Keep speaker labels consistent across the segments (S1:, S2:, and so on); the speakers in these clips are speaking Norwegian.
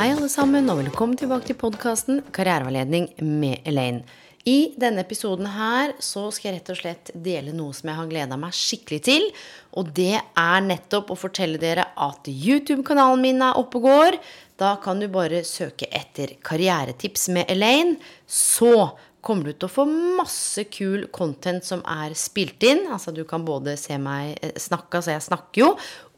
S1: Hei, alle sammen, og velkommen tilbake til podkasten Karriereveiledning med Elaine. I denne episoden her så skal jeg rett og slett dele noe som jeg har gleda meg skikkelig til. Og det er nettopp å fortelle dere at YouTube-kanalen min er oppe og går. Da kan du bare søke etter karrieretips med Elaine. Så kommer du til å få masse kul content som er spilt inn. Altså du kan både se meg eh, snakke, altså jeg snakker jo,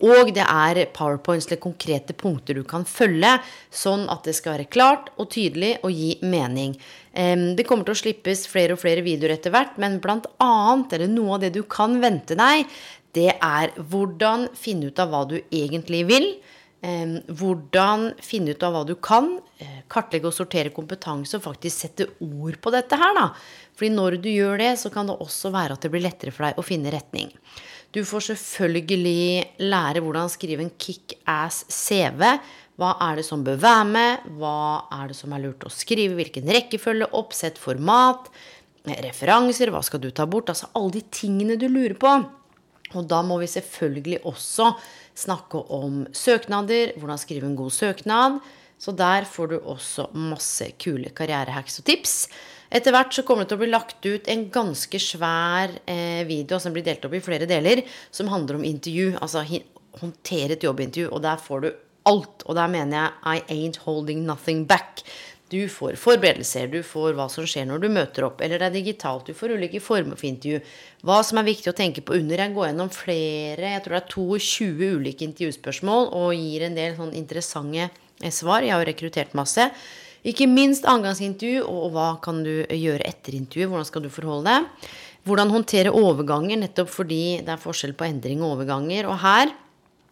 S1: og det er powerpoints eller konkrete punkter du kan følge, sånn at det skal være klart og tydelig og gi mening. Det kommer til å slippes flere og flere videoer etter hvert, men blant annet, eller noe av det du kan vente deg, det er hvordan finne ut av hva du egentlig vil. Hvordan finne ut av hva du kan. Eh, kartlegge og sortere kompetanse og faktisk sette ord på dette her, da. Fordi når du gjør det, så kan det også være at det blir lettere for deg å finne retning. Du får selvfølgelig lære hvordan skrive en kickass CV. Hva er det som bør være med? Hva er det som er lurt å skrive? Hvilken rekkefølge? Oppsett, format? Referanser? Hva skal du ta bort? Altså alle de tingene du lurer på. Og da må vi selvfølgelig også snakke om søknader. Hvordan skrive en god søknad. Så der får du også masse kule karrierehacks og tips. Etter hvert så kommer det til å bli lagt ut en ganske svær eh, video som blir delt opp i flere deler, som handler om intervju. Altså håndtere et jobbintervju. Og der får du alt. Og der mener jeg I ain't holding nothing back. Du får forberedelser, du får hva som skjer når du møter opp. Eller det er digitalt, du får ulike former for intervju. Hva som er viktig å tenke på under. Jeg går gjennom flere, jeg tror det er 22 ulike intervjuspørsmål, og gir en del sånn interessante eh, svar. Jeg har rekruttert masse. Ikke minst angangsintervju, og hva kan du gjøre etter intervjuet? Hvordan skal du forholde deg? Hvordan håndtere overganger, nettopp fordi det er forskjell på endring og overganger. Og her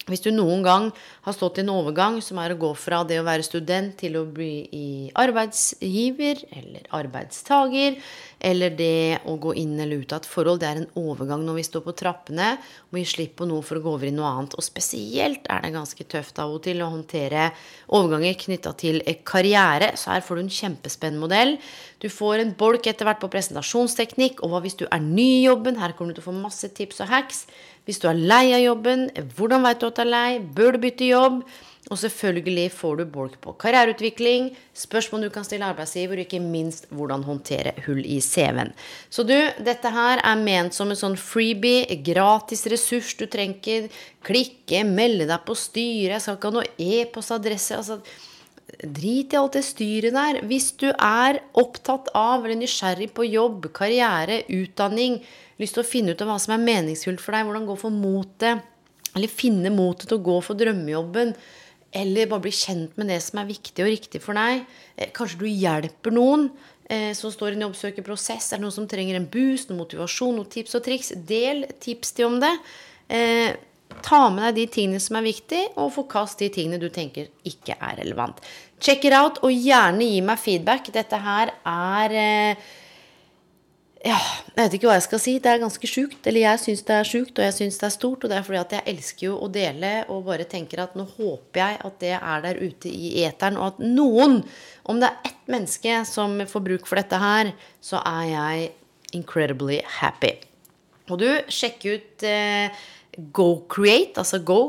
S1: hvis du noen gang har stått i en overgang som er å gå fra det å være student til å bli arbeidsgiver eller arbeidstager, eller det å gå inn eller ut av et forhold, det er en overgang når vi står på trappene og vi slipper noe for å gå over i noe annet. Og spesielt er det ganske tøft av og til å håndtere overganger knytta til karriere. Så her får du en kjempespennende modell. Du får en bolk etter hvert på presentasjonsteknikk, og hva hvis du er ny i jobben? Her kommer du til å få masse tips og hacks. Hvis du er lei av jobben, hvordan vet du at du er lei? Bør du bytte jobb? Og selvfølgelig får du bolk på karriereutvikling, spørsmål du kan stille arbeidsgiver, og ikke minst hvordan håndtere hull i CV-en. Så du, dette her er ment som en sånn freebie, gratis ressurs. Du trenger klikke, melde deg på styret, jeg skal ikke ha noe e-postadresse. altså Drit i alt det styret der. Hvis du er opptatt av eller nysgjerrig på jobb, karriere, utdanning, lyst til å finne ut av hva som er meningsfullt for deg, hvordan gå for motet, eller finne motet til å gå for drømmejobben, eller bare bli kjent med det som er viktig og riktig for deg. Eh, kanskje du hjelper noen eh, som står i en jobbsøkerprosess. Er det noen som trenger en boost, noen motivasjon, noen tips og triks? Del tips til om det. Eh, ta med deg de tingene som er viktige, og forkast de tingene du tenker ikke er relevant. Check it out, og gjerne gi meg feedback. Dette her er eh, ja, jeg vet ikke hva jeg skal si. Det er ganske sjukt. Eller jeg syns det er sjukt, og jeg syns det er stort. Og det er fordi at jeg elsker jo å dele, og bare tenker at nå håper jeg at det er der ute i eteren, og at noen, om det er ett menneske som får bruk for dette her, så er jeg incredibly happy. Og du, sjekk ut eh, GoCreate, altså Go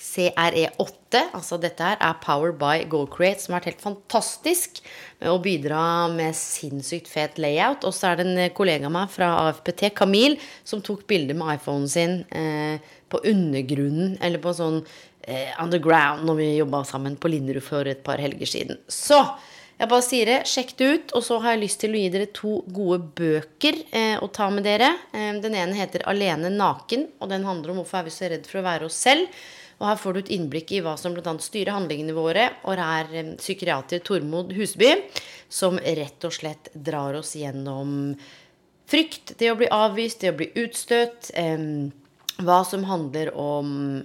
S1: CRE8. Altså dette her er Power by GoCreate, som har vært helt fantastisk med å bidra med sinnssykt fet layout. Og så er det en kollega av meg fra AFPT, Kamil, som tok bilde med iPhonen sin eh, på undergrunnen, eller på sånn eh, underground, når vi jobba sammen på Linderud for et par helger siden. Så jeg bare sier det, sjekk det ut. Og så har jeg lyst til å gi dere to gode bøker eh, å ta med dere. Eh, den ene heter 'Alene naken', og den handler om hvorfor er vi så redd for å være oss selv. Og her får du et innblikk i hva som bl.a. styrer handlingene våre. Og det er eh, psykiater Tormod Husby som rett og slett drar oss gjennom frykt, det å bli avvist, det å bli utstøtt. Eh, hva som handler om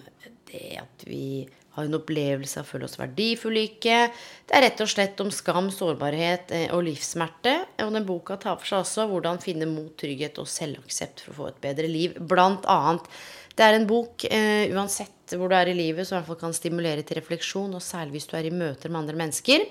S1: det at vi har en opplevelse av å føle oss verdifulle ikke. Det er rett og slett om skam, sårbarhet eh, og livssmerte. Og den boka tar for seg også hvordan finne mot, trygghet og selvaksept for å få et bedre liv. Blant annet. Det er en bok uh, uansett hvor du er i livet, som i hvert fall kan stimulere til refleksjon, og særlig hvis du er i møter med andre mennesker.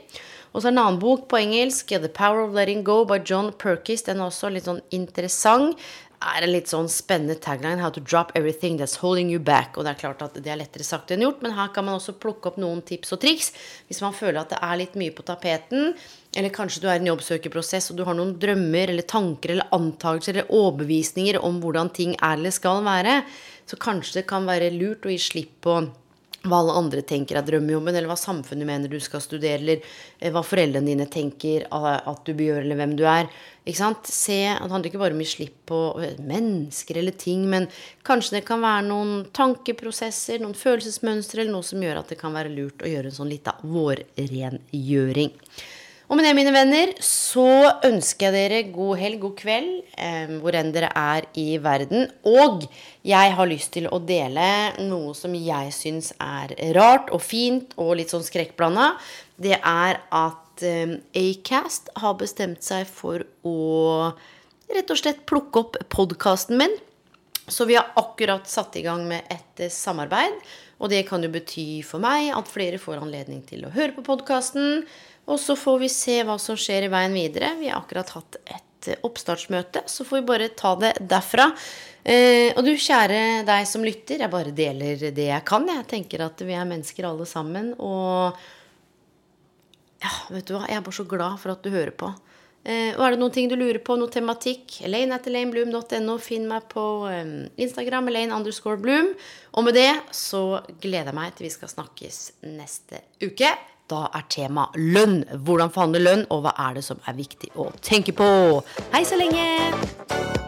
S1: Og så er en annen bok på engelsk, The Power of Letting Go by John Perkis. Den er også litt sånn interessant er en litt sånn spennende tagline. How to drop everything that's holding you back. Og det er klart at det er lettere sagt enn gjort, men her kan man også plukke opp noen tips og triks hvis man føler at det er litt mye på tapeten. Eller kanskje du er i en jobbsøkerprosess og du har noen drømmer eller tanker eller antakelser eller overbevisninger om hvordan ting er eller skal være. Så kanskje det kan være lurt å gi slipp på hva alle andre tenker er drømmejobben, eller hva samfunnet mener du skal studere, eller eh, hva foreldrene dine tenker at du bør gjøre, eller hvem du er. Ikke sant? Se, Det handler ikke bare om å gi slipp på eh, mennesker eller ting, men kanskje det kan være noen tankeprosesser, noen følelsesmønstre, eller noe som gjør at det kan være lurt å gjøre en sånn lita vårrengjøring. Og med det, mine venner, så ønsker jeg dere god helg, god kveld, eh, hvor enn dere er i verden. Og jeg har lyst til å dele noe som jeg syns er rart og fint og litt sånn skrekkblanda. Det er at eh, Acast har bestemt seg for å rett og slett plukke opp podkasten min. Så vi har akkurat satt i gang med et eh, samarbeid. Og det kan jo bety for meg at flere får anledning til å høre på podkasten. Og så får vi se hva som skjer i veien videre. Vi har akkurat hatt et eh, oppstartsmøte, så får vi bare ta det derfra. Eh, og du kjære deg som lytter, jeg bare deler det jeg kan. Jeg tenker at vi er mennesker alle sammen. Og ja, vet du hva, jeg er bare så glad for at du hører på. Eh, og er det noen ting du lurer på, noe tematikk, elaine at elainebloom.no. Finn meg på eh, Instagram, elaine underscore bloom. Og med det så gleder jeg meg til vi skal snakkes neste uke. Da er tema lønn. Hvordan forhandle lønn, og hva er det som er viktig å tenke på? Hei så lenge!